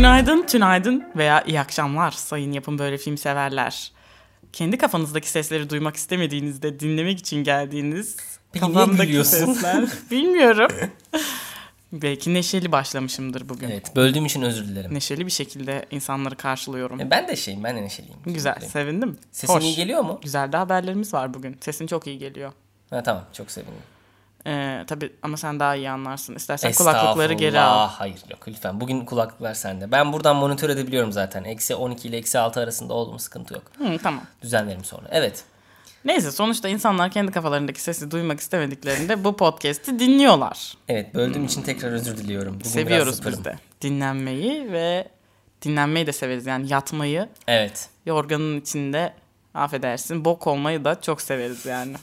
Günaydın, tünaydın veya iyi akşamlar sayın yapın böyle film severler. Kendi kafanızdaki sesleri duymak istemediğinizde dinlemek için geldiğiniz Peki kafamdaki sesler. Bilmiyorum. Belki neşeli başlamışımdır bugün. Evet böldüğüm için özür dilerim. Neşeli bir şekilde insanları karşılıyorum. E, Ben de şeyim ben de neşeliyim. Güzel, sevindim. Sesim Hoş. iyi geliyor mu? Güzel de haberlerimiz var bugün. Sesin çok iyi geliyor. Ha, tamam çok sevindim. Ee, tabii ama sen daha iyi anlarsın. İstersen kulaklıkları geri al. Hayır yok lütfen. Bugün kulaklıklar sende. Ben buradan monitör edebiliyorum zaten. Eksi 12 ile eksi 6 arasında olduğum sıkıntı yok. Hı, tamam. Düzenlerim sonra. Evet. Neyse sonuçta insanlar kendi kafalarındaki sesi duymak istemediklerinde bu podcast'i dinliyorlar. Evet böldüğüm için tekrar özür diliyorum. Bugün Seviyoruz biz de. Dinlenmeyi ve dinlenmeyi de severiz. Yani yatmayı, Evet. yorganın içinde affedersin bok olmayı da çok severiz yani.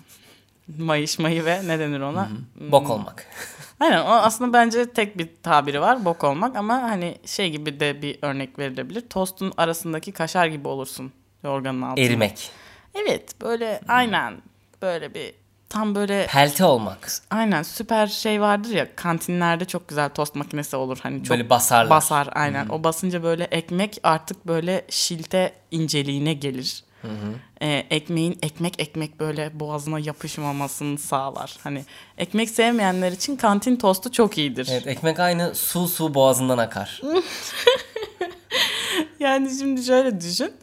Mayışmayı ve ne denir ona? Bok olmak. Aynen o aslında bence tek bir tabiri var bok olmak ama hani şey gibi de bir örnek verilebilir. Tostun arasındaki kaşar gibi olursun yorganın altında. Erimek. Evet böyle aynen böyle bir tam böyle Pelte olmak. aynen süper şey vardır ya kantinlerde çok güzel tost makinesi olur hani çok Böyle basarlar. basar aynen. O basınca böyle ekmek artık böyle şilte inceliğine gelir. Ee, ekmeğin ekmek ekmek böyle boğazına yapışmamasını sağlar. Hani ekmek sevmeyenler için kantin tostu çok iyidir. Evet ekmek aynı su su boğazından akar. Yani şimdi şöyle düşün.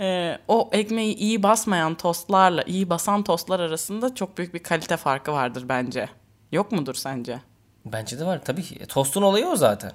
Ee, o ekmeği iyi basmayan tostlarla iyi basan tostlar arasında çok büyük bir kalite farkı vardır bence. Yok mudur sence? Bence de var tabii ki. E, Tostun olayı o zaten.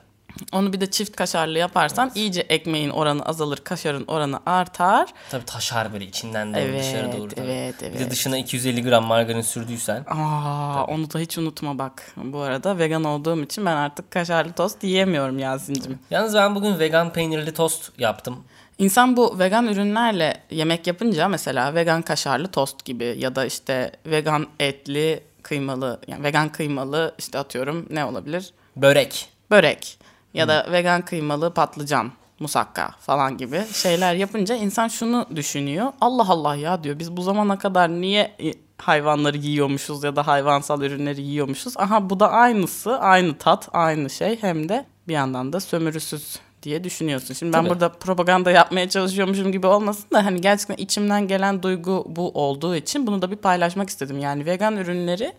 Onu bir de çift kaşarlı yaparsan iyice ekmeğin oranı azalır, kaşarın oranı artar. Tabii taşar böyle içinden doğru Evet, dışarı doğru. tabii. evet, Bir de evet. dışına 250 gram margarin sürdüysen. Aa, onu da hiç unutma bak. Bu arada vegan olduğum için ben artık kaşarlı tost yiyemiyorum Yasin'cim. Yalnız ben bugün vegan peynirli tost yaptım. İnsan bu vegan ürünlerle yemek yapınca mesela vegan kaşarlı tost gibi ya da işte vegan etli kıymalı yani vegan kıymalı işte atıyorum ne olabilir? Börek. Börek ya da vegan kıymalı patlıcan musakka falan gibi şeyler yapınca insan şunu düşünüyor. Allah Allah ya diyor biz bu zamana kadar niye e, hayvanları yiyormuşuz ya da hayvansal ürünleri yiyormuşuz. Aha bu da aynısı, aynı tat, aynı şey hem de bir yandan da sömürüsüz diye düşünüyorsun. Şimdi ben Tabii. burada propaganda yapmaya çalışıyormuşum gibi olmasın da hani gerçekten içimden gelen duygu bu olduğu için bunu da bir paylaşmak istedim. Yani vegan ürünleri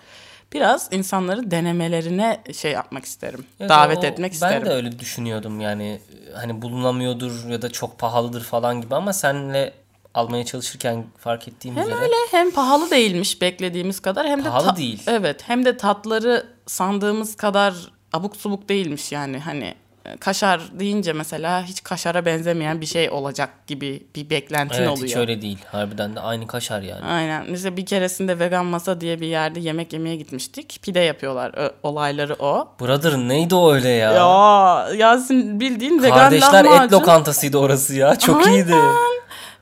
biraz insanları denemelerine şey yapmak isterim. Evet, davet o- etmek isterim. Ben de öyle düşünüyordum yani hani bulunamıyordur ya da çok pahalıdır falan gibi ama senle almaya çalışırken fark ettiğim Hem üzere öyle hem pahalı değilmiş beklediğimiz kadar hem de Pahalı değil. Evet hem de tatları sandığımız kadar abuk subuk değilmiş yani hani kaşar deyince mesela hiç kaşara benzemeyen bir şey olacak gibi bir beklentin evet oluyor. hiç öyle değil. Harbiden de aynı kaşar yani. Aynen. Mesela bir keresinde vegan masa diye bir yerde yemek yemeye gitmiştik. Pide yapıyorlar. Ö- olayları o. Brother neydi o öyle ya? Ya Yasin bildiğin vegan Kardeşler lahmacun. et lokantasıydı orası ya. Çok Aynen. iyiydi.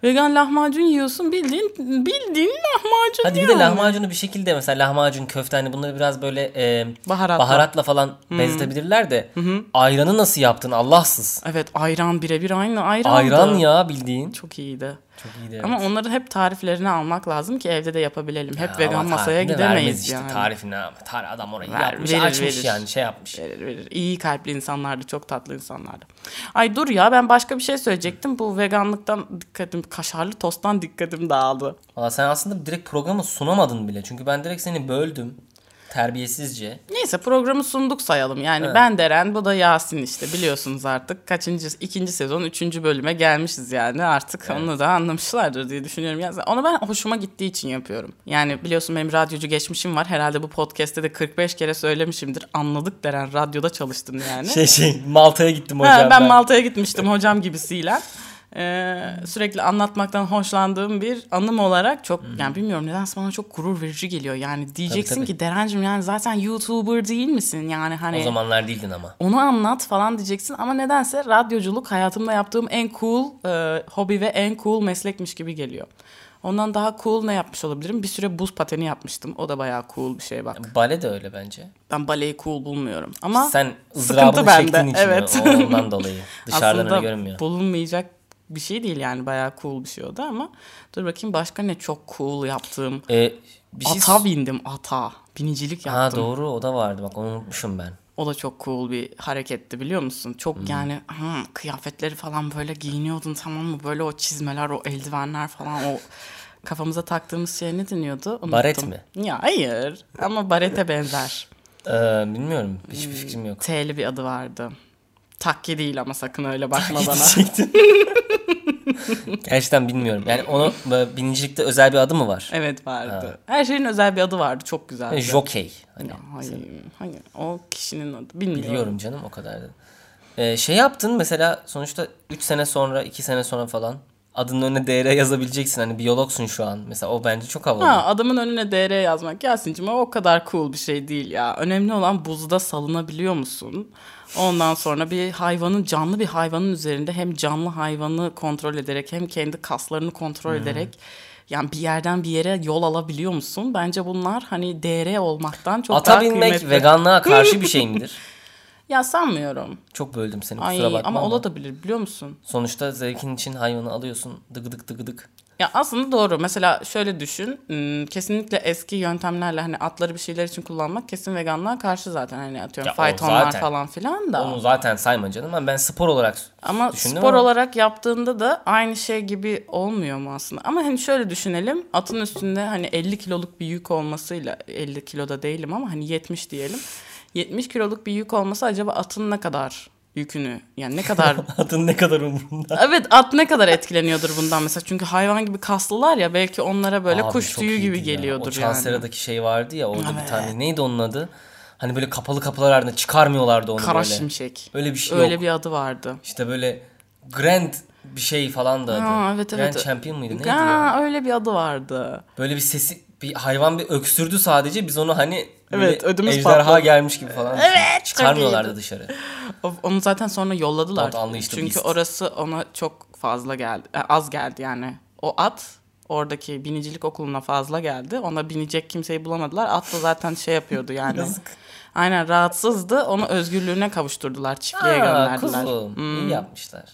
Vegan lahmacun yiyorsun bildiğin bildiğin lahmacun Hadi bir yani. de lahmacunu bir şekilde mesela lahmacun köfte hani bunları biraz böyle e, Baharatla. baharatla falan benzetebilirler de ayranı nasıl yaptın Allahsız. Evet ayran birebir aynı ayrandı. Ayran ya bildiğin. Çok iyiydi. Çok iyiydi. Ama onları hep tariflerini almak lazım ki evde de yapabilelim. Hep Ya vegan masaya gidemeyiz işte yani. tarifini ama tar adam orayı Ver- yapmış verir, açmış verir. yani şey yapmış. Verir verir. İyi kalpli insanlardı. Çok tatlı insanlardı. Ay dur ya ben başka bir şey söyleyecektim. Bu veganlıktan dikkatim, kaşarlı tosttan dikkatim dağıldı. Valla sen aslında direkt programı sunamadın bile. Çünkü ben direkt seni böldüm. Terbiyesizce. Neyse programı sunduk sayalım. Yani ben Deren, bu da Yasin işte biliyorsunuz artık. Kaçıncı, ikinci sezon, üçüncü bölüme gelmişiz yani. Artık onu da anlamışlardır diye düşünüyorum. Yani onu ben hoşuma gittiği için yapıyorum. Yani biliyorsun benim radyocu geçmişim var. Herhalde bu podcast'te de 45 kere söylemişimdir. Anladık Deren, radyoda çalıştın yani. Şey şey Malta'ya gittim Ha, hocam ben, Malta'ya gitmiştim hocam gibisiyle. Ee, sürekli anlatmaktan hoşlandığım bir anım olarak çok yani bilmiyorum nedense bana çok gurur verici geliyor. Yani diyeceksin tabii. ki Derencim yani zaten YouTuber değil misin? Yani hani O zamanlar değildin ama. onu anlat falan diyeceksin ama nedense radyoculuk hayatımda yaptığım en cool e, hobi ve en cool meslekmiş gibi geliyor. Ondan daha cool ne yapmış olabilirim? Bir süre buz pateni yapmıştım. O da bayağı cool bir şey bak. Bale de öyle bence. Ben baleyi cool bulmuyorum. Ama Sen sıkıntı ızdırabını bende. çektiğin için Evet. ondan dolayı. Dışarıdan aslında öyle görünmüyor. bulunmayacak bir şey değil yani bayağı cool bir şey o da ama dur bakayım başka ne çok cool yaptığım. Ee, bir şey ata bindim ata. binicilik Ha yaptım. doğru o da vardı bak onu unutmuşum ben. O da çok cool bir hareketti biliyor musun? Çok yani hmm, kıyafetleri falan böyle giyiniyordun tamam mı? Böyle o çizmeler, o eldivenler falan o kafamıza taktığımız şey ne deniyordu? Unuttum. Baret mi? Ya hayır ama barete benzer. Ee, bilmiyorum hiçbir Hmm. fikrim yok. T'li bir adı vardı. Takke değil ama sakın öyle bakma bana. Gerçekten bilmiyorum. Yani onu binicilikte özel bir adı mı var? Evet vardı. Her şeyin özel bir adı vardı. Çok güzeldi. Jockey. Hani Ya, hayır, hayır. O kişinin adı. Bilmiyorum. biliyorum canım o kadar da. Ee, şey yaptın mesela sonuçta 3 sene sonra 2 sene sonra falan adının önüne DR yazabileceksin. Hani biyologsun şu an. Mesela o bence çok havalı. Ha, adamın önüne DR yazmak Yasin'cim o kadar cool bir şey değil ya. Önemli olan buzda salınabiliyor musun? Ondan sonra bir hayvanın canlı bir hayvanın üzerinde hem canlı hayvanı kontrol ederek hem kendi kaslarını kontrol ederek yani bir yerden bir yere yol alabiliyor musun? Bence bunlar hani DR olmaktan çok Ata daha binmek kıymetli. veganlığa karşı bir şey midir? Ya sanmıyorum. Çok böldüm seni Ay kusura bakma ama ama. olabilir biliyor musun? Sonuçta zevkin için hayvanı alıyorsun dıgıdık dıgıdık. Ya aslında doğru. Mesela şöyle düşün. hmm, Kesinlikle eski yöntemlerle hani atları bir şeyler için kullanmak kesin veganlığa karşı zaten. Hani atıyorum Ya faytonlar zaten. falan filan da. Onu zaten sayma canım ama ben spor olarak Ama düşündüm spor ama olarak yaptığında da aynı şey gibi olmuyor mu aslında? Ama hani şöyle düşünelim. Atın üstünde hani 50 kiloluk bir yük olmasıyla 50 kiloda değilim ama hani 70 diyelim. 70 kiloluk bir yük olması acaba atın ne kadar yükünü yani ne kadar adın ne kadar umurumda. Evet at ne kadar etkileniyordur bundan mesela çünkü hayvan gibi kaslılar ya belki onlara böyle Abi kuş tüyü gibi ya. geliyordur O yani. Chancera'daki şey vardı ya orada bir Evet. tane neydi onun adı? Hani böyle kapalı kapılar ardında çıkarmıyorlardı onu Kara böyle. şimşek. Öyle bir şey Öyle yok. bir adı vardı. İşte böyle Grand bir şey falan da adı. Ha, evet Grand evet. Champion mıydı neydi Ha, ya? öyle bir adı vardı. Böyle bir sesi bir hayvan bir öksürdü sadece biz onu hani Evet, ödümüz ejderha patladı. gelmiş gibi falan Evet, çıkarmıyorlardı dışarı. Onu zaten sonra yolladılar. Don't Çünkü beast. orası ona çok fazla geldi. e, Az geldi yani. O at oradaki binicilik okuluna fazla geldi. Ona binecek kimseyi bulamadılar. At da zaten şey yapıyordu yani. Yazık. Aynen rahatsızdı. Onu özgürlüğüne kavuşturdular. Çiftliğe Aa, gönderdiler. kuzum iyi yapmışlar.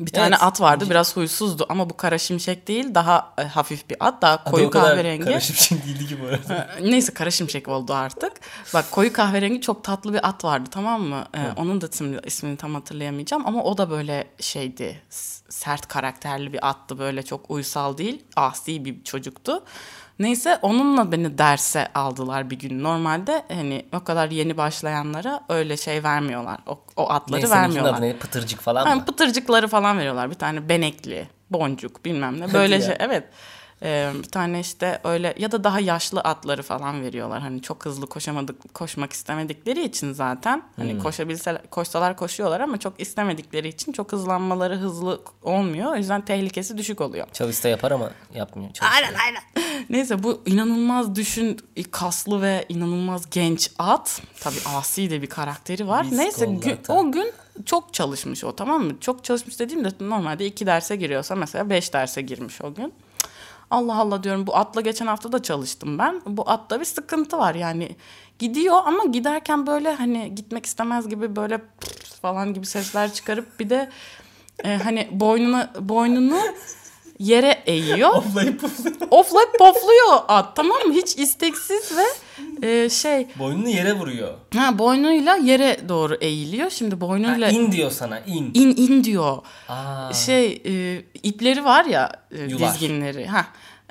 Bir tane Evet. at vardı biraz huysuzdu ama bu kara şimşek değil daha e, hafif bir at daha Adı koyu o kadar kahverengi. karışık şey değildi ki bu arada. Ee, Neyse kara şimşek oldu artık. Bak koyu kahverengi çok tatlı bir at vardı tamam mı? Ee, onun da ismini, ismini tam hatırlayamayacağım ama o da böyle şeydi sert karakterli bir attı böyle çok uysal değil asi bir çocuktu. Neyse onunla beni derse aldılar bir gün. Normalde hani o kadar yeni başlayanlara öyle şey vermiyorlar. O, o atları Neyse vermiyorlar. adı neydi? Pıtırcık falan Yani mı? pıtırcıkları falan veriyorlar. Bir tane benekli, boncuk bilmem ne. Böyle şey evet. Ee, bir tane işte öyle ya da daha yaşlı atları falan veriyorlar. Hani çok hızlı koşamadık koşmak istemedikleri için zaten hani Hmm. koşabilseler koşsalar koşuyorlar ama çok istemedikleri için çok hızlanmaları hızlı olmuyor. O yüzden tehlikesi düşük oluyor. Chavista yapar ama yapmıyor. Chavista. Aynen aynen. Neyse bu inanılmaz düşün kaslı ve inanılmaz genç at. Tabii asi de bir karakteri var. Biz Neyse tabii. o gün çok çalışmış o tamam mı? Çok çalışmış dediğimde normalde iki derse giriyorsa mesela beş derse girmiş o gün. Allah Allah diyorum bu atla geçen hafta da çalıştım ben. Bu atta bir sıkıntı var yani. Gidiyor ama giderken böyle hani gitmek istemez gibi böyle falan gibi sesler çıkarıp bir de e, hani boynuna boynunu yere eğiyor. Oflayıp Oflayıp pofluyor at tamam mı? Hiç isteksiz ve e, şey boynunu yere vuruyor. ha boynuyla yere doğru eğiliyor. Şimdi Ha, boynuyla in diyor sana in. in in diyor. Aa, Şey e, ipleri var ya e, Yular. dizginleri. Ha.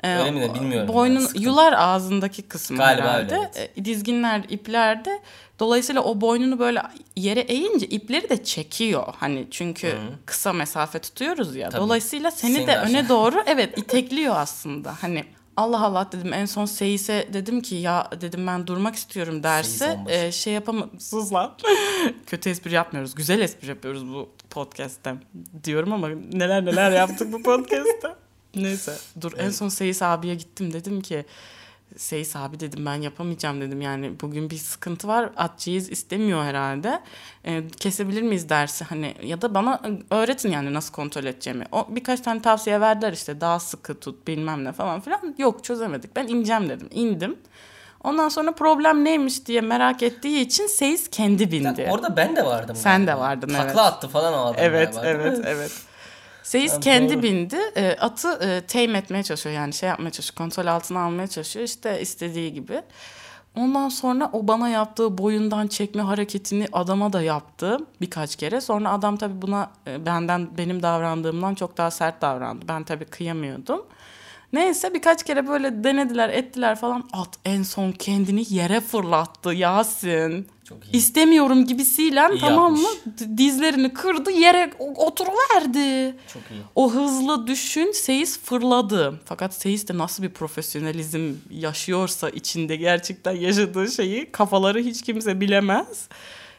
E, Öyle mi de bilmiyorum ben, Boynun sıkıntı. yular ağzındaki kısmı Galiba herhalde. öyle, E, Dizginler iplerde. Dolayısıyla o boynunu böyle yere eğince ipleri de çekiyor. Hani çünkü kısa mesafe tutuyoruz ya. Tabii. Dolayısıyla seni Seni de de öne aşağı. doğru evet itekliyor aslında. Hani Allah Allah dedim en son Seyis'e dedim ki ya dedim ben durmak istiyorum derse e, şey yapamam sus lan. Kötü espri yapmıyoruz. Güzel espri yapıyoruz bu podcast'te. Diyorum ama neler neler yaptık bu podcast'te. Neyse dur en son Seyis abiye gittim. Dedim ki Seyis abi dedim ben yapamayacağım dedim. Yani bugün bir sıkıntı var atçıyız istemiyor herhalde. Ee, kesebilir miyiz dersi hani ya da bana öğretin yani nasıl kontrol edeceğimi. O birkaç tane tavsiye verdiler işte daha sıkı tut bilmem ne falan filan. Yok çözemedik. Ben ineceğim dedim. İndim. Ondan sonra problem neymiş? diye merak ettiği için Seyis kendi bindi. Orada ben de vardım. Sen de vardın, Takla evet. attı falan o adam Evet, galiba, evet, evet. Seyis Ha, kendi doğru. bindi. E, atı e, tame etmeye çalışıyor yani şey yapmaya çalışıyor. Kontrol altına almaya çalışıyor. İşte istediği gibi. Ondan sonra o bana yaptığı boyundan çekme hareketini adama da yaptı birkaç kere. Sonra adam tabii buna e, benden benim davrandığımdan çok daha sert davrandı. Ben tabii kıyamıyordum. Neyse birkaç kere böyle denediler ettiler falan. At en son kendini yere fırlattı Yasin. Çok iyi. İstemiyorum gibisiyle İyi tamam mı? yapmış. Dizlerini kırdı yere oturuverdi. Çok iyi. O hızlı düşün Seyis fırladı. Fakat Seyis de nasıl bir profesyonelizm yaşıyorsa içinde gerçekten yaşadığı şeyi kafaları hiç kimse bilemez.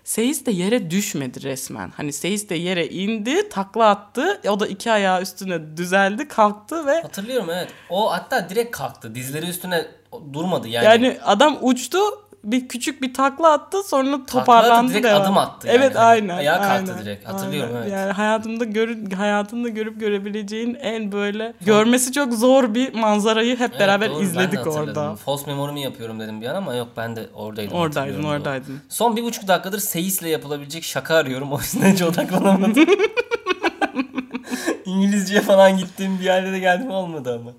Seyis de yere düşmedi resmen. Hani Seyis de yere indi, takla attı. O da iki ayağı üstüne düzeldi, kalktı ve Hatırlıyorum evet. O hatta direkt kalktı. Dizleri üstüne durmadı yani. yani adam uçtu, bir küçük bir takla attı, sonra toparlandı direkt devam. adım attı yani. Evet Hani aynen. ayağa kalktı aynen, direkt. Hatırlıyorum, evet. Yani hayatımda görün hayatımda görüp görebileceğin en böyle görmesi çok zor bir manzarayı hep Evet, beraber doğru, izledik orada. False memory mi yapıyorum dedim bir an ama yok ben de oradaydım. Oradaydın, hatırlıyorum doğru. oradaydın. Son bir buçuk dakikadır seyisle yapılabilecek şaka arıyorum. O yüzden hiç odaklanamadım. İngilizceye falan gittiğim bir yerde de geldim olmadı ama.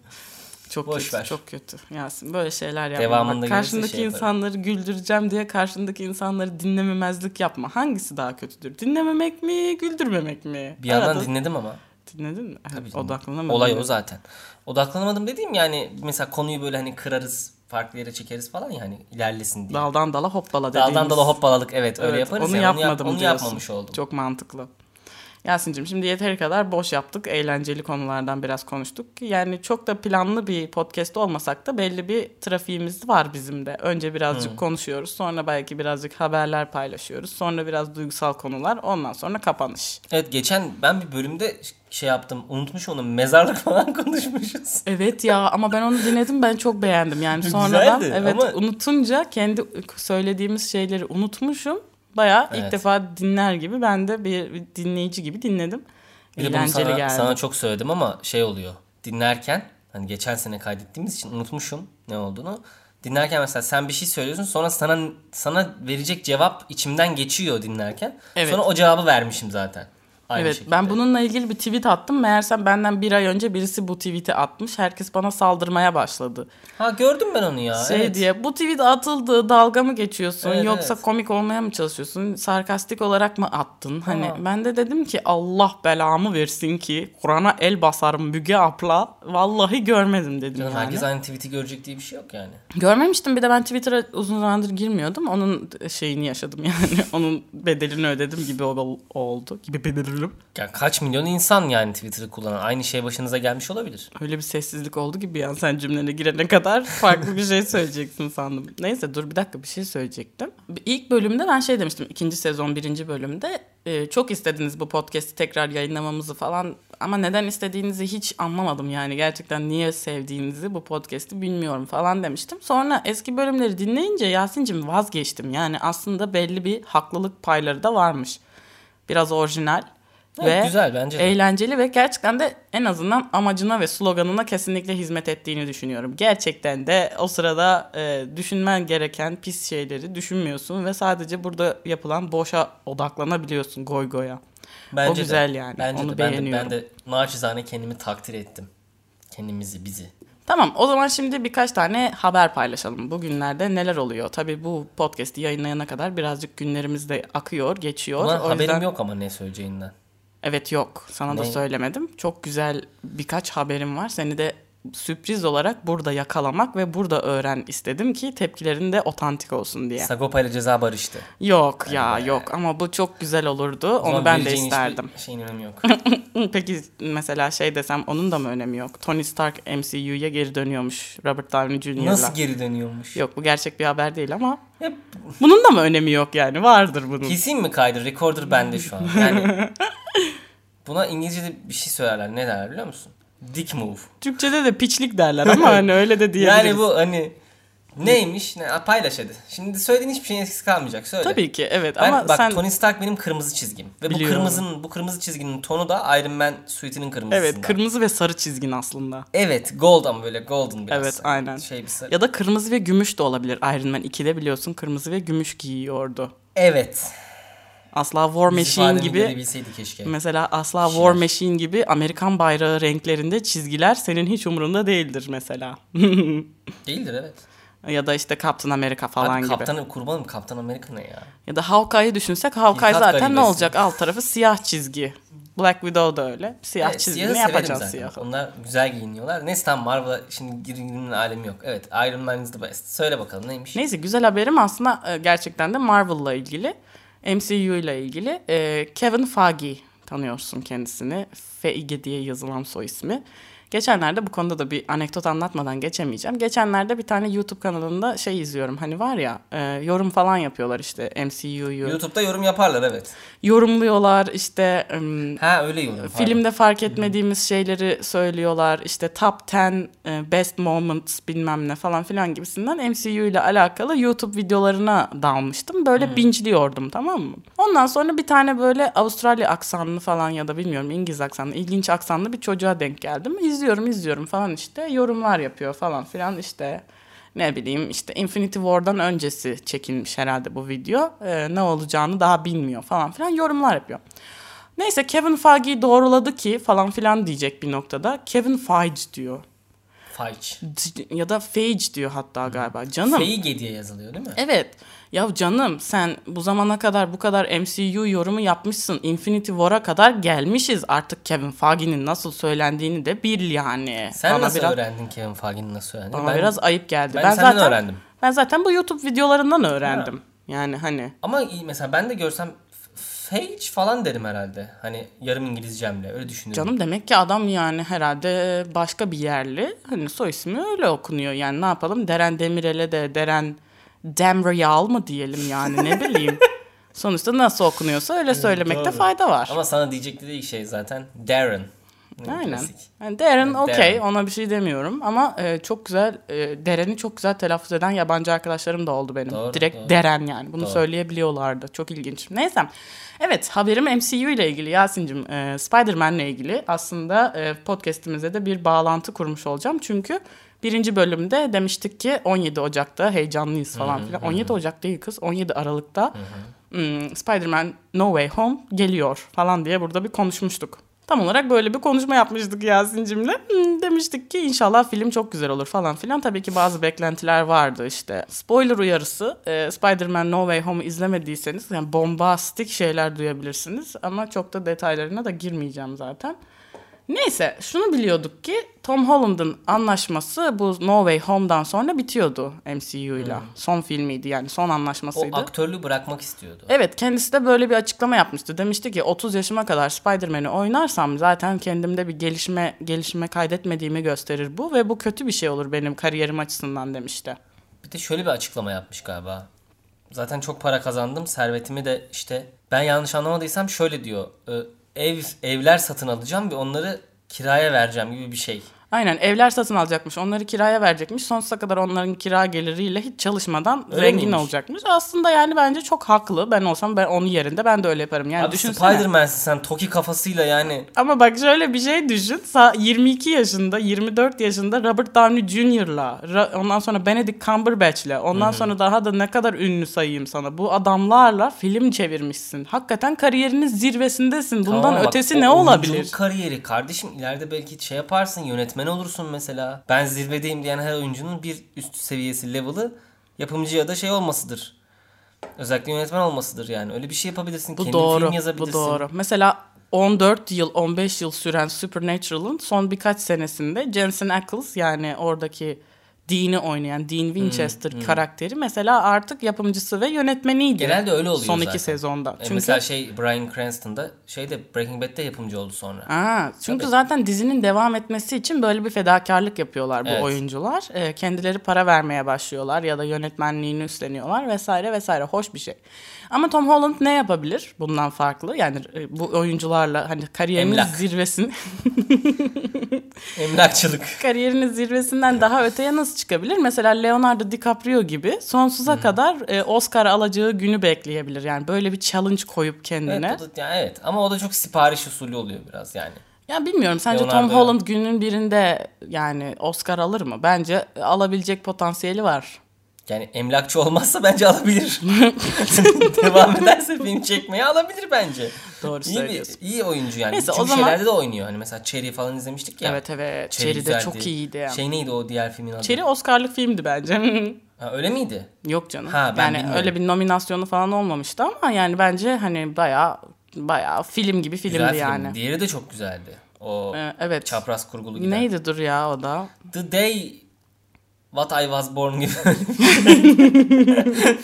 Çok Boş kötü, ver. çok kötü. Yasin böyle şeyler yapma. Devamında Bak, karşındaki şey yaparım. insanları güldüreceğim diye karşındaki insanları dinlememezlik yapma. Hangisi daha kötüdür? Dinlememek mi, güldürmemek mi? Bir yandan Arada- dinledim ama. dinledin mi? Tabii Evet, canım. Odaklanamadın. Olay o zaten. Odaklanamadım dediğim yani mesela konuyu böyle hani kırarız farklı yere çekeriz falan ya hani ilerlesin diye. Daldan dala hoppala dediğimiz. Daldan dala hoppaladık evet, öyle Evet, yaparız onu ya. Onu, yap- yapmadım onu diyorsun. yapmamış oldum. Çok mantıklı. Yasin'cim şimdi yeteri kadar boş yaptık. Eğlenceli konulardan biraz konuştuk. Yani çok da planlı bir podcast olmasak da belli bir trafiğimiz var bizim de. Önce birazcık konuşuyoruz. Sonra belki birazcık haberler paylaşıyoruz. Sonra biraz duygusal konular. Ondan sonra kapanış. Evet geçen ben bir bölümde şey yaptım unutmuş onu mezarlık falan konuşmuşuz. Evet ya ama ben onu dinledim ben çok beğendim. Yani sonradan Güzeldi evet ama- unutunca kendi söylediğimiz şeyleri unutmuşum. Bayağı ilk Evet. defa dinler gibi ben de bir, dinleyici gibi dinledim. Bir de bunu Eğlenceli sana, geldi. sana çok söyledim ama şey oluyor. Dinlerken hani geçen sene kaydettiğimiz için unutmuşum ne olduğunu. Dinlerken mesela sen bir şey söylüyorsun sonra sana sana verecek cevap içimden geçiyor dinlerken. Evet. Sonra o cevabı vermişim zaten. Aynı evet şekilde. ben bununla ilgili bir tweet attım. Meğersem benden bir ay önce birisi bu tweet'i atmış. Herkes bana saldırmaya başladı. Ha gördüm ben onu ya. Şey evet. diye bu tweet atıldı dalga mı geçiyorsun Evet, yoksa evet. komik olmaya mı çalışıyorsun sarkastik olarak mı attın hani Ha. ben de dedim ki Allah belamı versin ki Kur'an'a el basarım Müge abla vallahi görmedim dedim Canım, yani. herkes aynı tweet'i görecek diye bir şey yok yani. Görmemiştim bir de ben Twitter'a uzun zamandır girmiyordum onun şeyini yaşadım yani onun bedelini ödedim gibi ol- oldu gibi bedelini. Ya kaç milyon insan yani Twitter'ı kullanan aynı şey başınıza gelmiş olabilir. Öyle bir sessizlik oldu gibi yani sen cümlene girene kadar farklı bir şey söyleyeceksin sandım. Neyse dur bir dakika bir şey söyleyecektim. İlk bölümde ben şey demiştim ikinci sezon birinci bölümde e, çok istediniz bu podcast'i tekrar yayınlamamızı falan ama neden istediğinizi hiç anlamadım yani gerçekten niye sevdiğinizi bu podcast'i bilmiyorum falan demiştim. Sonra eski bölümleri dinleyince Yasin'cim vazgeçtim yani aslında belli bir haklılık payları da varmış. Biraz orijinal. Ve güzel bence de. eğlenceli ve gerçekten de en azından amacına ve sloganına kesinlikle hizmet ettiğini düşünüyorum. Gerçekten de o sırada e, düşünmen gereken pis şeyleri düşünmüyorsun ve sadece burada yapılan boşa odaklanabiliyorsun goy goya. Bence o de. güzel yani. Bence Onu de, ben de, beğeniyorum. ben de naçizane kendimi takdir ettim. Kendimizi, bizi. Tamam o zaman şimdi birkaç tane haber paylaşalım. Bugünlerde neler oluyor? Tabii bu podcast'i yayınlayana kadar birazcık günlerimiz de akıyor, geçiyor. Buna o haberim yüzden... yok ama ne söyleyeceğinden. Evet yok. Sana da Ne? söylemedim. Çok güzel birkaç haberim var. Seni de sürpriz olarak burada yakalamak ve burada öğren istedim ki tepkilerin de otantik olsun diye. Sagopa ile ceza barıştı. Yok ya be. yok ama bu çok güzel olurdu. O Onu ben de isterdim. Şeyin önemi yok. Peki mesela şey desem onun da mı önemi yok? Tony Stark MCU'ya geri dönüyormuş Robert Downey Jr.'la. Nasıl geri dönüyormuş? Yok bu gerçek bir haber değil ama Hep bunun da mı önemi yok yani? Vardır bunun. Kesin mi kaydı? Recorder bende şu an. Yani buna İngilizce'de bir şey söylerler. Ne derler biliyor musun? Dick move. Türkçede de piçlik derler ama hani öyle de diyebiliriz. Yani bu hani neymiş? Ne, paylaş hadi. Şimdi söylediğin hiçbir şeyin eskisi kalmayacak. Söyle. Tabii ki evet Ben, ama bak sen Tony Stark benim kırmızı çizgim. Ve Biliyorum. bu kırmızının bu kırmızı çizginin tonu da Iron Man suite'inin kırmızısından. Evet kırmızı ve sarı çizgin aslında. Evet gold ama böyle golden biraz. Evet, aynen. Şey bir sarı. Ya da kırmızı ve gümüş de olabilir. Iron Man 2'de biliyorsun kırmızı ve gümüş giyiyordu. Evet. Asla War Machine gibi keşke. mesela asla Kişiler. War Machine gibi Amerikan bayrağı renklerinde çizgiler senin hiç umurunda değildir mesela. Değildir evet. Ya da işte Captain America falan Abi gibi. Kaptan kurbanım Kaptan Amerika ne ya? Ya da Hawkeye'yi düşünsek Hawkeye Hilkat zaten ne olacak? Alt tarafı siyah çizgi. Black Widow da öyle. Siyah Evet, çizgi ne zaten. siyah? Onlar güzel giyiniyorlar. Neyse tamam Marvel'a şimdi girinin alemi yok. Evet Iron Man is the best. Söyle bakalım neymiş? Neyse güzel haberim aslında e, gerçekten de Marvel'la ilgili. MCU ile ilgili. E, Kevin Feige tanıyorsun kendisini. Feige diye yazılan soy ismi. Geçenlerde bu konuda da bir anekdot anlatmadan geçemeyeceğim. Geçenlerde bir tane YouTube kanalında şey izliyorum. Hani var ya e, yorum falan yapıyorlar işte MCU'yu. YouTube'da yorum yaparlar evet. Yorumluyorlar işte em, Ha öyle yorum. Filmde fark etmediğimiz şeyleri söylüyorlar. İşte top 10 e, best moments bilmem ne falan filan gibisinden MCU ile alakalı YouTube videolarına dalmıştım. Böyle bingeliyordum tamam mı? Ondan sonra bir tane böyle Avustralya aksanlı falan ya da bilmiyorum İngiliz aksanlı ilginç aksanlı bir çocuğa denk geldim. İzliyorum izliyorum falan işte yorumlar yapıyor falan filan işte ne bileyim işte Infinity War'dan öncesi çekilmiş herhalde bu video. E, ne olacağını daha bilmiyor falan filan yorumlar yapıyor. Neyse Kevin Feige'yi doğruladı ki falan filan diyecek bir noktada. Kevin Feige diyor. D- Ya da Feige diyor hatta galiba. Canım. Feige diye yazılıyor değil mi? Evet. Ya canım sen bu zamana kadar bu kadar MCU yorumu yapmışsın. Infinity War'a kadar gelmişiz. Artık Kevin Feige'nin nasıl söylendiğini de bil yani. Sen Bana nasıl biraz, öğrendin Kevin Feige'nin nasıl öğrendiğini? Bana biraz ayıp geldi. ben senden zaten öğrendim. Ben zaten bu YouTube videolarından öğrendim. Yani hani Ama mesela ben de görsem Fage falan derim herhalde. Hani yarım İngilizcemle öyle düşünüyorum. Canım demek ki adam yani herhalde başka bir yerli. Hani soy ismi öyle okunuyor. Yani ne yapalım? Deren Demirel'e de Deren Demreyal mı diyelim yani ne bileyim. Sonuçta nasıl okunuyorsa öyle söylemekte doğru. fayda var. Ama sana diyecekleri ilk şey zaten Darren. Ne Aynen. klasik. Yani Darren okey ona bir şey demiyorum ama e, çok güzel e, Darren'i çok güzel telaffuz eden yabancı arkadaşlarım da oldu benim. Doğru, Direkt doğru. Darren yani bunu Doğru. söyleyebiliyorlardı. Çok ilginç. Neyse. Evet haberim MCU ile ilgili Yasin'cim e, Spider-Man'le ilgili aslında e, podcast'imize de bir bağlantı kurmuş olacağım. Çünkü birinci bölümde demiştik ki 17 Ocak'ta heyecanlıyız falan filan. 17 Ocak değil kız 17 Aralık'ta hmm, Spider-Man No Way Home geliyor falan diye burada bir konuşmuştuk. Tam olarak böyle bir konuşma yapmıştık Yasin'cimle. Hmm, demiştik ki inşallah film çok güzel olur falan filan. Tabii ki bazı beklentiler vardı işte. Spoiler uyarısı. e, Spider-Man No Way Home'u izlemediyseniz yani bombastik şeyler duyabilirsiniz. Ama çok da detaylarına da girmeyeceğim zaten. Neyse şunu biliyorduk ki Tom Holland'ın anlaşması bu No Way Home'dan sonra bitiyordu MCU'yla. Son filmiydi yani son O anlaşmasıydı. aktörlüğü bırakmak istiyordu. Evet kendisi de böyle bir açıklama yapmıştı. Demişti ki 30 yaşıma kadar Spider-Man'i oynarsam zaten kendimde bir gelişme gelişme kaydetmediğimi gösterir bu ve bu kötü bir şey olur benim kariyerim açısından demişti. Bir de şöyle bir açıklama yapmış galiba. Zaten çok para kazandım. Servetimi de işte ben yanlış anlamadıysam şöyle diyor. e, Ev evler satın alacağım ve onları kiraya vereceğim gibi bir şey. Aynen evler satın alacakmış. Onları kiraya verecekmiş. Sonsuza kadar onların kira geliriyle hiç çalışmadan Öyle zengin miymiş? olacakmış. Aslında yani bence çok haklı. Ben olsam ben onun yerinde ben de öyle yaparım. Yani Abi düşünsene. Spider-Man'sin sen Toki kafasıyla yani. Ama bak şöyle bir şey düşün. Sa- 22 yaşında, 24 yaşında Robert Downey Jr.'la, ondan sonra Benedict Cumberbatch'le, ondan sonra daha da ne kadar ünlü sayayım sana. Bu adamlarla film çevirmişsin. Hakikaten kariyerinin zirvesindesin. Bundan Tamam bak, ötesi o ne olabilir? kariyeri kardeşim ileride belki şey yaparsın yönetmen olursun mesela. Ben zirvedeyim diyen her oyuncunun bir üst seviyesi level'ı yapımcı ya da şey olmasıdır. Özellikle yönetmen olmasıdır yani. Öyle bir şey yapabilirsin. Bu Kendin doğru. film Bu yazabilirsin. doğru. Mesela 14 yıl, 15 yıl süren Supernatural'ın son birkaç senesinde Jensen Ackles yani oradaki Dean'i oynayan Dean Winchester karakteri mesela artık yapımcısı ve yönetmeniydi. Genelde öyle oluyor Son zaten. iki sezonda. E, Çünkü Mesela şey Bryan Cranston'da şeyde Breaking Bad'de yapımcı oldu sonra. Aa, çünkü Tabii. zaten dizinin devam etmesi için böyle bir fedakarlık yapıyorlar bu Evet. oyuncular. Ee, kendileri para vermeye başlıyorlar ya da yönetmenliğini üstleniyorlar vesaire vesaire. Hoş bir şey. Ama Tom Holland ne yapabilir bundan farklı? Yani e, bu oyuncularla hani kariyerinin Emlak. zirvesini Emlakçılık. kariyerinin zirvesinden daha öteye nasıl çıkabilir? Mesela Leonardo DiCaprio gibi sonsuza kadar e, Oscar alacağı günü bekleyebilir. Yani böyle bir challenge koyup kendine. Evet, o da, yani evet ama o da çok sipariş usulü oluyor biraz yani. Ya bilmiyorum sence Tom Leonardo- Holland günün birinde yani Oscar alır mı? Bence alabilecek potansiyeli var. Yani emlakçı olmazsa bence alabilir. Devam ederse film çekmeye alabilir bence. Doğru iyi söylüyorsun. bir iyi oyuncu yani. Neyse, o zaman- şeylerde de oynuyor. Hani mesela Cherry falan izlemiştik ya. Evet evet. Cherry Cherry de çok güzeldi. iyiydi. Şey neydi o diğer filmin adı? Cherry Oscar'lık filmdi bence. Ha, öyle miydi? Yok canım. Ha, ben yani bilmiyorum. öyle bir nominasyonu falan olmamıştı ama yani bence hani bayağı bayağı film gibi filmdi Güzel yani. filmdi. Diğeri de çok güzeldi. O Ee, evet. çapraz kurgulu giden. Neydi dur ya o da? The Day What I Was Born gibi.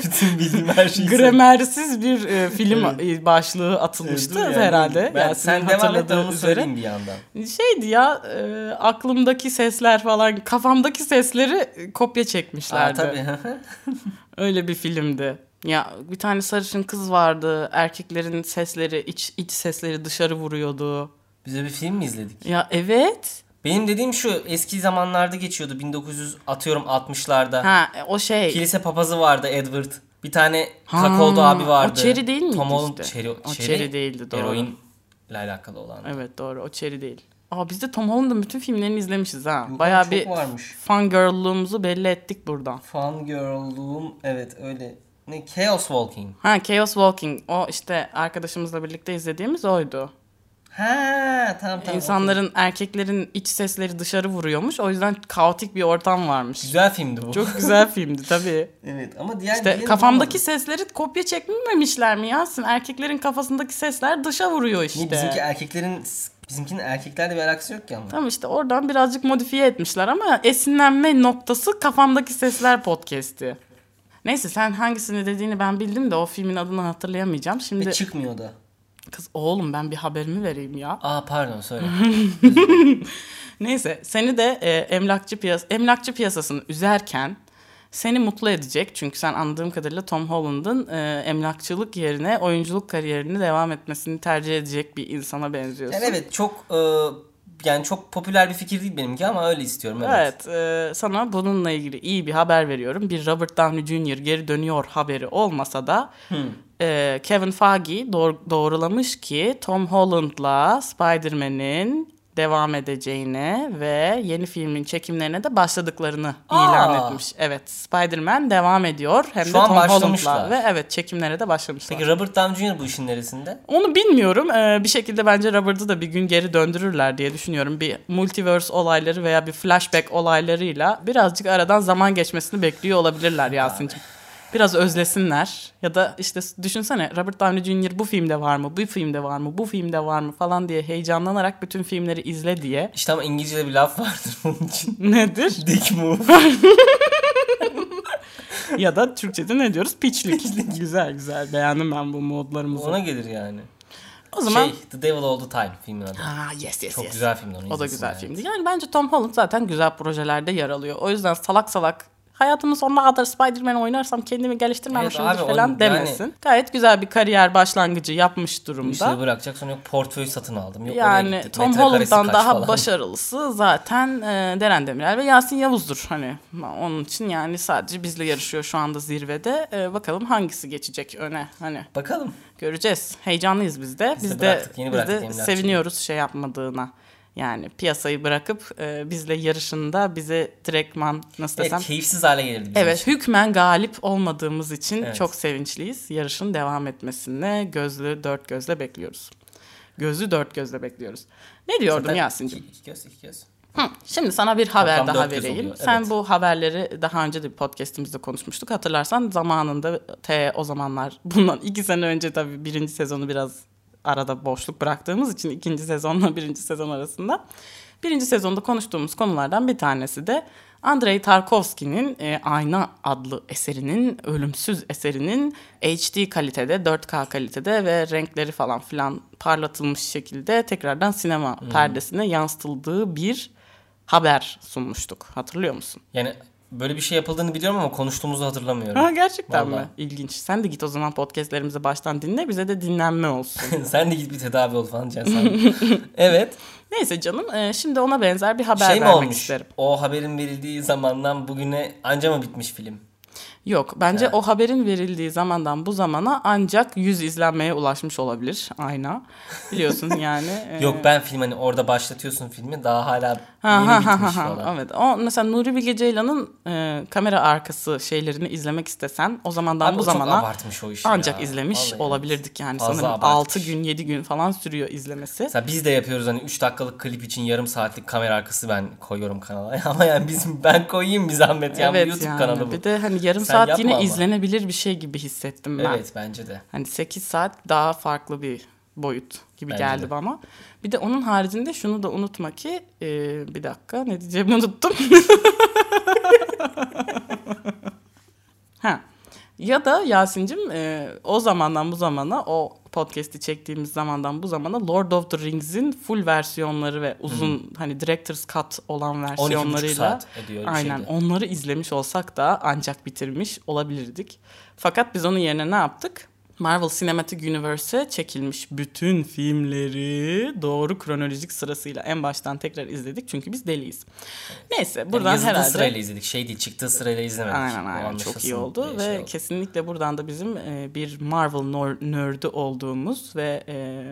Bütün bildiğim her şeyi Gramersiz bir e, film e, başlığı atılmıştı Dur yani. herhalde. Ben, Yasin'in sen devam et onu söyleyeyim bir yandan. Şeydi ya e, aklımdaki sesler falan kafamdaki sesleri e, kopya Aa, çekmişlerdi. tabii. Öyle bir filmdi. Ya bir tane sarışın kız vardı. Erkeklerin sesleri iç iç sesleri dışarı vuruyordu. Bize bir film mi izledik? Ya evet. Benim dediğim şu eski zamanlarda geçiyordu 1900 atıyorum 60'larda. Ha o şey. Kilise papazı vardı Edward. Bir tane Ha, kakaolu abi vardı. o Cherry değil miydi Tom Holland işte? Cherry, O Cherry değildi, doğru. Eroin ile alakalı olan. Evet doğru o Cherry değil. Aa biz de Tom Holland'ın bütün filmlerini izlemişiz ha. Bayağı çok bir varmış. fangirl'luğumuzu belli ettik buradan. Fun Girl'luğum evet öyle. Ne Chaos Walking. Ha Chaos Walking o işte arkadaşımızla birlikte izlediğimiz oydu. Ha tamam tamam. İnsanların erkeklerin iç sesleri dışarı vuruyormuş. O yüzden kaotik bir ortam varmış. Güzel filmdi bu. Çok güzel filmdi tabii. evet ama diğer İşte kafamdaki bulamadım. sesleri kopya çekmemişler mi Yasin? Erkeklerin kafasındaki sesler dışa vuruyor işte. Niye, bizimki erkeklerin bizimkinin erkeklerle bir alakası yok ki ama. Tamam işte oradan birazcık modifiye etmişler ama esinlenme noktası kafamdaki sesler podcast'i. Neyse sen hangisini dediğini ben bildim de o filmin adını hatırlayamayacağım. Şimdi Ve çıkmıyor da. Kız oğlum ben bir haberimi vereyim ya. Aa pardon söyle. Neyse seni de e, emlakçı piyas emlakçı piyasasını üzerken seni mutlu edecek. Çünkü sen anladığım kadarıyla Tom Holland'ın e, emlakçılık yerine oyunculuk kariyerini devam etmesini tercih edecek bir insana benziyorsun. yani evet çok e, yani çok popüler bir fikir değil benimki ama öyle istiyorum evet. Evet, e, sana bununla ilgili iyi bir haber veriyorum. Bir Robert Downey Jr. geri dönüyor haberi olmasa da e, Kevin Feige doğru- doğrulamış ki Tom Holland'la Spider-Man'in devam edeceğine ve yeni filmin çekimlerine de başladıklarını Aa. ilan etmiş. Evet, Spider-Man devam ediyor hem Şu de Tom. Holland'la ve evet çekimlere de başlamışlar. Peki Robert Downey Jr. bu işin neresinde? Onu bilmiyorum. Ee, bir şekilde bence Robert'ı da bir gün geri döndürürler diye düşünüyorum. Bir multiverse olayları veya bir flashback olaylarıyla birazcık aradan zaman geçmesini bekliyor olabilirler Yasin'cim. Biraz özlesinler. Ya da işte düşünsene Robert Downey Jr. bu filmde var mı, bu filmde var mı, bu filmde var mı falan diye heyecanlanarak bütün filmleri izle diye. İşte ama İngilizce'de bir laf vardır bunun için. Nedir? Dick move. ya da Türkçe'de ne diyoruz? Piçlik. güzel güzel. Beğendim ben bu modlarımızı. Ona gelir yani. o zaman... Şey The Devil All The Time filmin adı. Aa, yes yes Çok yes. güzel filmdi onu O da güzel yani. filmdi. Yani bence Tom Holland zaten güzel projelerde yer alıyor. O yüzden salak salak hayatımın sonuna kadar Spider-Man oynarsam kendimi geliştirmemişimdir Evet abi, falan onu- demesin. yani- Gayet güzel bir kariyer başlangıcı yapmış durumda. İşte bırakacak sonra yok portföy satın aldım. Yok yani Tom Holland'dan daha falan. başarılısı zaten e, Deren Demirel ve Yasin Yavuz'dur. Hani onun için yani sadece bizle yarışıyor şu anda zirvede. E, bakalım hangisi geçecek öne hani Bakalım. göreceğiz. Heyecanlıyız biz de. Biz de Biz de, bıraktık, yeni biz bıraktık de seviniyoruz şey yapmadığına. Yani piyasayı bırakıp e, bizle yarışında bize direktman nasıl Evet, desem. keyifsiz hale gelirdi bizim Evet için. hükmen galip olmadığımız için Evet. çok sevinçliyiz. Yarışın devam etmesine gözlü dört gözle bekliyoruz. Gözlü dört gözle bekliyoruz. Ne diyordum Zaten Yasin'cim? iki, iki göz, iki göz. Hı, şimdi sana bir haber Toplam daha vereyim. oluyor, Sen evet. bu haberleri daha önce de podcastimizde konuşmuştuk. Hatırlarsan zamanında T o zamanlar bundan iki sene önce tabii birinci sezonu biraz arada boşluk bıraktığımız için ikinci sezonla birinci sezon arasında. Birinci sezonda konuştuğumuz konulardan bir tanesi de Andrei Tarkovski'nin e, Ayna adlı eserinin, ölümsüz eserinin HD kalitede, 4K kalitede ve renkleri falan filan parlatılmış şekilde tekrardan sinema Hmm. perdesine yansıtıldığı bir haber sunmuştuk. Hatırlıyor musun? Yani böyle bir şey yapıldığını biliyorum ama konuştuğumuzu hatırlamıyorum. Ha gerçekten Vallahi. mi? İlginç. Sen de git o zaman podcastlerimizi baştan dinle. Bize de dinlenme olsun. Sen de git bir tedavi ol falan sen. evet. Neyse canım. e, şimdi ona benzer bir haber Şey mi vermek olmuş? isterim. O haberin verildiği zamandan bugüne anca mı bitmiş film? Yok bence Evet. o haberin verildiği zamandan bu zamana ancak 100 izlenmeye ulaşmış olabilir ayna. Biliyorsun yani. e, Yok ben film hani orada başlatıyorsun filmi daha hala Ha, yeni ha, bitmiş ha, ha. falan. Evet. O mesela Nuri Bilge Ceylan'ın e, kamera arkası şeylerini izlemek istesen o zamandan Abi bu o zamana ancak ya. izlemiş Vallahi olabilirdik yani Fazla sanırım abartmış. 6 gün 7 gün falan sürüyor izlemesi. Mesela biz de yapıyoruz hani 3 dakikalık klip için yarım saatlik kamera arkası ben koyuyorum kanala. Ama yani bizim ben koyayım bir zahmet ya bu evet YouTube yani. kanalı bu. Bir de hani yarım saat yapma yine ama. izlenebilir bir şey gibi hissettim ben. Evet bence de. Hani 8 saat daha farklı bir boyut gibi Bence geldi de. bana. Bir de onun haricinde şunu da unutma ki e, bir dakika ne diyeceğimi unuttum. ha. Ya da Yasin'cim e, o zamandan bu zamana o podcast'i çektiğimiz zamandan bu zamana Lord of the Rings'in full versiyonları ve uzun hani director's cut olan 12,5 versiyonlarıyla aynen şeydi. onları izlemiş olsak da ancak bitirmiş olabilirdik. Fakat biz onun yerine ne yaptık? Marvel Cinematic Universe'e çekilmiş bütün filmleri doğru kronolojik sırasıyla en baştan tekrar izledik çünkü biz deliyiz. Neyse Yani buradan yazıldığı herhalde sırayla izledik. Şey değil çıktığı sırayla izlemedik. Aynen aynen çok iyi oldu diye ve şey oldu. kesinlikle buradan da bizim e, bir Marvel nerd'ü olduğumuz ve e,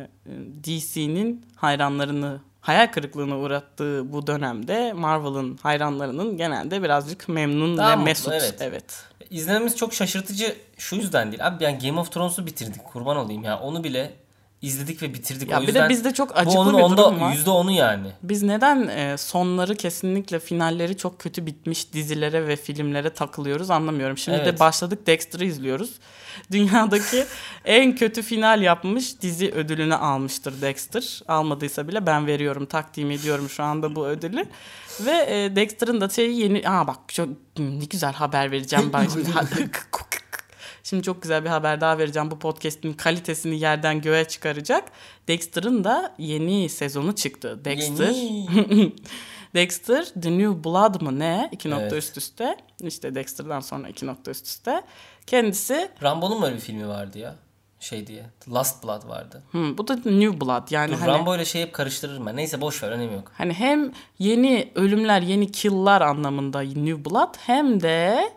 DC'nin hayranlarını hayal kırıklığına uğrattığı bu dönemde Marvel'ın hayranlarının genelde birazcık memnun Daha ve mutlu, mesut. evet. evet. İzlememiz çok şaşırtıcı şu yüzden değil. Abi yani Game of Thrones'u bitirdik kurban olayım ya. Onu bile izledik ve bitirdik. Ya o bir yüzden de bizde çok bu acıklı onun bir onda, durum var. yüzde onu yani. Biz neden e, sonları kesinlikle finalleri çok kötü bitmiş dizilere ve filmlere takılıyoruz anlamıyorum. Şimdi de Evet. başladık Dexter'ı izliyoruz. Dünyadaki en kötü final yapmış dizi ödülünü almıştır Dexter. Almadıysa bile ben veriyorum, takdim ediyorum şu anda bu ödülü. Ve e, Dexter'ın da şeyi yeni... Aa bak çok ne güzel haber vereceğim ben şimdi. Şimdi çok güzel bir haber daha vereceğim. Bu podcast'in kalitesini yerden göğe çıkaracak. Dexter'ın da yeni sezonu çıktı. Dexter. Dexter The New Blood mı ne? İki nokta Evet. üst üste. İşte Dexter'dan sonra iki nokta üst üste. Kendisi Rambo'nun mu öyle bir filmi vardı ya? Şey diye. The Last Blood vardı. hmm, bu da New Blood yani Dur, hani, Rambo ile şey hep karıştırırım ben. Neyse boş ver önemi yok. hani hem yeni ölümler, yeni kill'lar anlamında New Blood hem de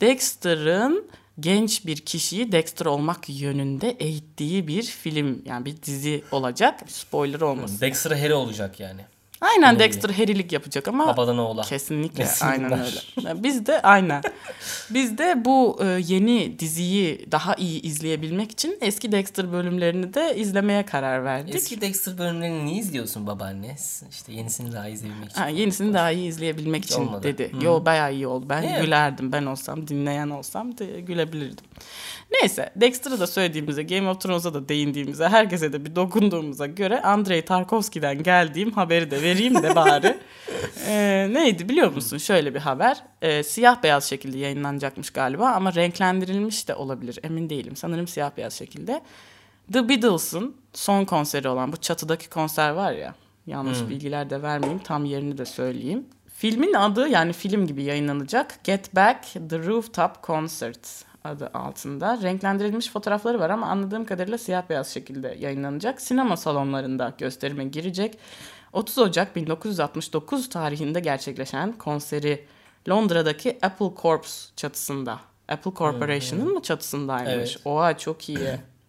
Dexter'ın genç bir kişiyi Dexter olmak yönünde eğittiği bir film yani bir dizi olacak. Spoiler olmasın. Dexter Harry olacak yani. Aynen Ne Dexter herilik yapacak ama Babadan oğula. Kesinlikle Nesinler. aynen öyle. Biz de aynen. Biz de bu e, yeni diziyi daha iyi izleyebilmek için eski Dexter bölümlerini de izlemeye karar verdik. Eski Dexter bölümlerini niye izliyorsun babaanne? İşte yenisini daha izleyebilmek için. Ha, yenisini daha iyi izleyebilmek için olmadı. dedi. Yo bayağı iyi oldu. Ben Evet. gülerdim. Ben olsam, dinleyen olsam de gülebilirdim. Neyse Dexter'ı da söylediğimize, Game of Thrones'a da değindiğimize, herkese de bir dokunduğumuza göre Andrei Tarkovski'den geldiğim haberi de vereyim de bari. Ee, neydi biliyor musun? Şöyle bir haber. Ee, siyah beyaz şekilde yayınlanacakmış galiba ama renklendirilmiş de olabilir. Emin değilim. Sanırım siyah beyaz şekilde. The Beatles'ın son konseri olan bu çatıdaki konser var ya. Yanlış bilgiler de vermeyeyim. Tam yerini de söyleyeyim. Filmin adı yani film gibi yayınlanacak. Get Back The Rooftop Concert adı altında. Renklendirilmiş fotoğrafları var ama anladığım kadarıyla siyah beyaz şekilde yayınlanacak. Sinema salonlarında gösterime girecek. 30 Ocak 1969 tarihinde gerçekleşen konseri Londra'daki Apple Corps çatısında. Apple Corporation'ın mı çatısındaymış? Evet. Oha çok iyi.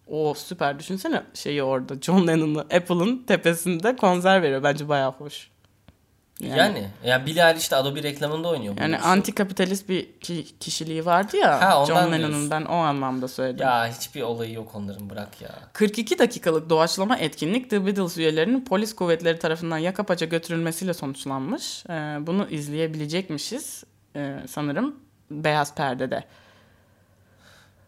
O süper. Düşünsene şeyi orada. John Lennon'ı Apple'ın tepesinde konser veriyor. Bence bayağı hoş. Yani. Yani, yani Billie Eilish de Adobe reklamında oynuyor. Yani bunun. antikapitalist bir ki- kişiliği vardı ya. Ha, John Lennon'ın diyorsun. ben o anlamda söyledim. Ya hiçbir olayı yok onların bırak ya. 42 dakikalık doğaçlama etkinlik The Beatles üyelerinin polis kuvvetleri tarafından yaka paça götürülmesiyle sonuçlanmış. Ee, bunu izleyebilecekmişiz ee, sanırım Beyaz Perde'de.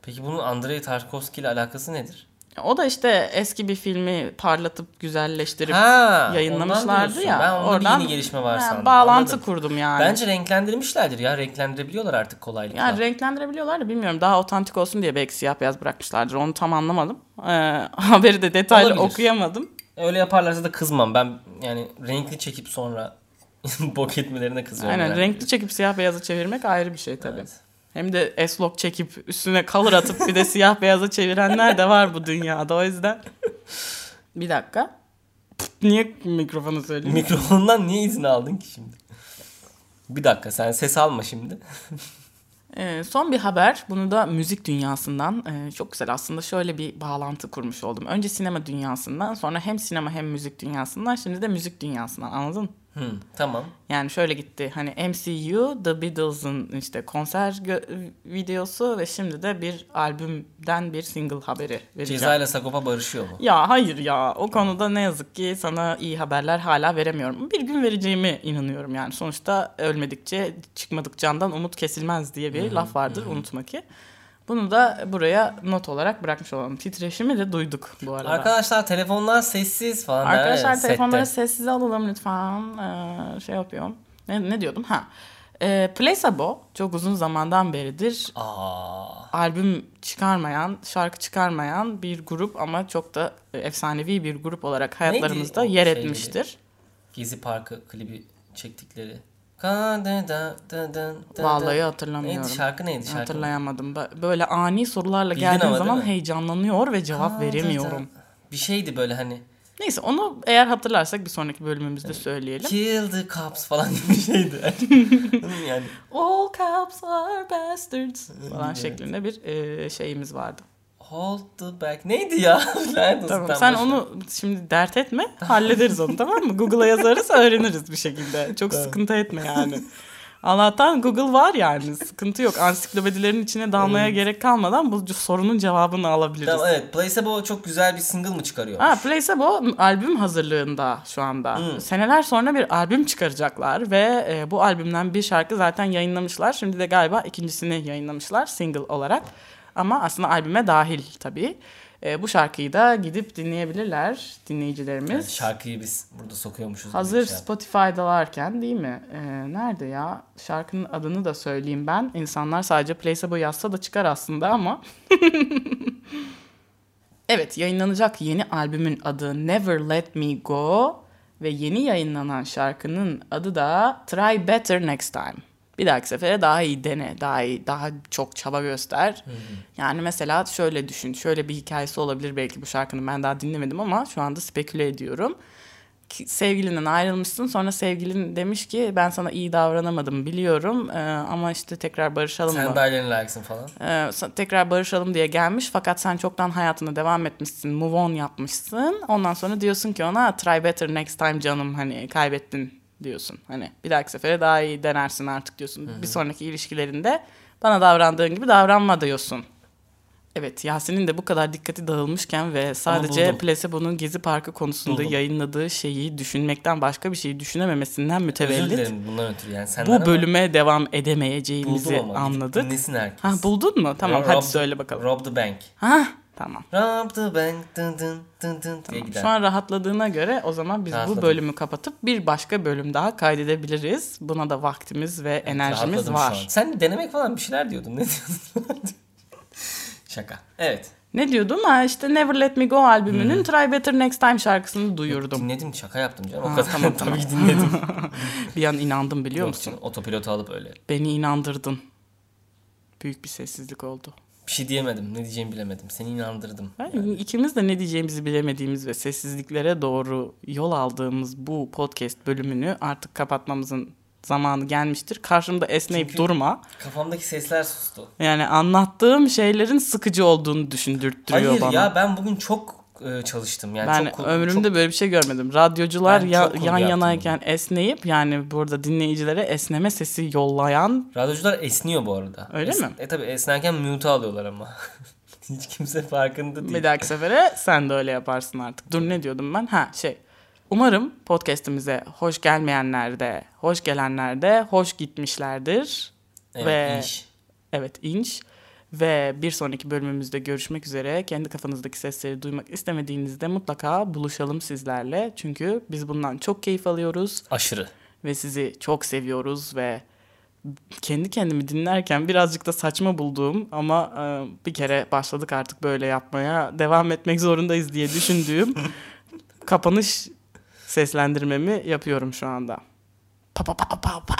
Peki bunun Andrei Tarkovski ile alakası nedir? O da işte eski bir filmi parlatıp güzelleştirip Ha, yayınlamışlardı ya. Ben onda oradan yeni gelişme var Ha, sandım. Bağlantı Anladım. kurdum yani. Bence renklendirmişlerdir ya. Renklendirebiliyorlar artık kolaylıkla. Yani renklendirebiliyorlar da bilmiyorum. Daha otantik olsun diye belki siyah beyaz bırakmışlardır. Onu tam anlamadım. Ee, haberi de detaylı Olabilir. okuyamadım. Öyle yaparlarsa da kızmam. Ben yani renkli çekip sonra bok etmelerine kızıyorum. Aynen yani. renkli çekip siyah beyazı çevirmek ayrı bir şey tabii. Evet. Hem de S-Log çekip üstüne color atıp bir de siyah beyaza çevirenler de var bu dünyada. O yüzden. Bir dakika. Niye mikrofonu söyleyeyim? Mikrofondan niye izin aldın ki şimdi? Bir dakika sen ses alma şimdi. Ee, son bir haber. Bunu da müzik dünyasından e, çok güzel aslında şöyle bir bağlantı kurmuş oldum. Önce sinema dünyasından sonra hem sinema hem müzik dünyasından şimdi de müzik dünyasından anladın? Hı, tamam. Yani şöyle gitti hani MCU The Beatles'ın işte konser videosu ve şimdi de bir albümden bir single haberi vereceğim. Ceza ile Sagopa barışıyor mu? Ya hayır ya o konuda ne yazık ki sana iyi haberler hala veremiyorum. Bir gün vereceğime inanıyorum yani. Sonuçta ölmedikçe çıkmadık candan umut kesilmez diye bir laf vardır unutma ki. Bunu da buraya not olarak bırakmış olalım. Titreşimi de duyduk bu arada. Arkadaşlar telefonlar sessiz falan. Arkadaşlar sette. telefonları sessize alalım lütfen. Ee, şey yapıyorum. Ne, ne diyordum? Ha. Ee, Placebo çok uzun zamandan beridir Aa, albüm çıkarmayan, şarkı çıkarmayan bir grup ama çok da e, efsanevi bir grup olarak hayatlarımızda yer şeyleri? etmiştir. Gezi Parkı klibi çektikleri. Ka- da- da- da- da- da- Vallahi hatırlamıyorum. Neydi şarkı neydi şarkı? Hatırlayamadım. Bö- Böyle ani sorularla Bildin geldiğim ama zaman mi? heyecanlanıyor ve cevap veremiyorum. da. Bir şeydi böyle hani Neyse onu eğer hatırlarsak bir sonraki bölümümüzde söyleyelim. Kill the cops falan gibi bir şeydi. yani All cops are bastards falan Evet. şeklinde bir e, şeyimiz vardı. Hold the back neydi ya? Tamam sen onu şimdi dert etme. Hallederiz onu tamam mı? Google'a yazarız öğreniriz bir şekilde. Çok sıkıntı etme yani. Allah'tan Google var yani. Sıkıntı yok. Ansiklopedilerin içine dalmaya gerek kalmadan bu sorunun cevabını alabiliriz. Tamam evet Placebo çok güzel bir single mı çıkarıyor? Ha, Placebo albüm hazırlığında şu anda. Hmm. Seneler sonra bir albüm çıkaracaklar ve e, bu albümden bir şarkı zaten yayınlamışlar. Şimdi de galiba ikincisini yayınlamışlar single olarak. Ama aslında albüme dahil tabii. E, bu şarkıyı da gidip dinleyebilirler dinleyicilerimiz. Yani şarkıyı biz burada sokuyormuşuz. Hazır şey. Spotify'dalarken değil mi? Ee, nerede ya? Şarkının adını da söyleyeyim ben. İnsanlar sadece Placebo yazsa da çıkar aslında ama. evet yayınlanacak yeni albümün adı Never Let Me Go ve yeni yayınlanan şarkının adı da Try Better Next Time. Bir dahaki sefere daha iyi dene, daha iyi, daha çok çaba göster. Yani mesela şöyle düşün, şöyle bir hikayesi olabilir belki bu şarkının ben daha dinlemedim ama şu anda speküle ediyorum sevgilinden ayrılmışsın sonra sevgilin demiş ki ben sana iyi davranamadım biliyorum e, ama işte tekrar barışalım Sen mı? daha yeni layıksın falan. E, sa- tekrar barışalım diye gelmiş fakat sen çoktan hayatına devam etmişsin move on yapmışsın ondan sonra diyorsun ki ona try better next time canım hani kaybettin diyorsun hani bir dahaki sefere daha iyi denersin artık diyorsun bir sonraki ilişkilerinde bana davrandığın gibi davranma diyorsun. Evet Yasin'in de bu kadar dikkati dağılmışken ve sadece. Placebo'nun Gezi Parkı konusunda Buldum. yayınladığı şeyi düşünmekten başka bir şeyi düşünememesinden Özür mütevellit dilerim bundan ötürü yani senden bu bölüme devam edemeyeceğimizi buldum ama. anladık. Dinlesin herkes. Ha buldun mu? Tamam Rob hadi the- söyle bakalım. Rob the bank. Ha tamam. Rob the bank dın dın dın dın gider. Şu an rahatladığına göre o zaman biz bu Rahatladım. bölümü kapatıp bir başka bölüm daha kaydedebiliriz. Buna da vaktimiz ve enerjimiz Rahatladım şu var. Sen denemek falan bir şeyler diyordun. Ne diyordun? Şaka. Evet. Ne diyordum? Ha işte Never Let Me Go albümünün Try Better Next Time şarkısını duyurdum. Dinledim şaka yaptım canım. Ha, o kadar tamam, tabii tamam. ki dinledim. Bir an inandım biliyor Yok musun? canım, Otopilotu alıp öyle. Beni inandırdın. Büyük bir sessizlik oldu. Bir şey diyemedim. Ne diyeceğimi bilemedim. Seni inandırdım. Yani ikimiz de ne diyeceğimizi bilemediğimiz ve sessizliklere doğru yol aldığımız bu podcast bölümünü artık kapatmamızın zamanı gelmiştir. Karşımda esneyip Çünkü- durma. Kafamdaki sesler sustu. Yani anlattığım şeylerin sıkıcı olduğunu düşündürtüyor Hayır bana. ya ben bugün çok çalıştım. Yani ben çok, ömrümde çok- böyle bir şey görmedim. Radyocular Ben ya- yan yanayken esneyip yani burada dinleyicilere esneme sesi yollayan Radyocular esniyor bu arada. Öyle mi? E tabi esnerken mute alıyorlar ama. Hiç kimse farkında değil. bir dahaki sefere sen de öyle yaparsın artık. Dur ne diyordum ben? Ha şey. Umarım podcast'imize hoş gelmeyenler de, hoş gelenler de hoş gitmişlerdir. Evet, ve iş. evet inç ve bir sonraki bölümümüzde görüşmek üzere. Kendi kafanızdaki sesleri duymak istemediğinizde mutlaka buluşalım sizlerle. Çünkü biz bundan çok keyif alıyoruz Aşırı. ve sizi çok seviyoruz ve kendi kendimi dinlerken birazcık da saçma bulduğum ama e, bir kere başladık artık böyle yapmaya devam etmek zorundayız diye düşündüğüm kapanış seslendirmemi yapıyorum şu anda. Pa pa pa pa pa.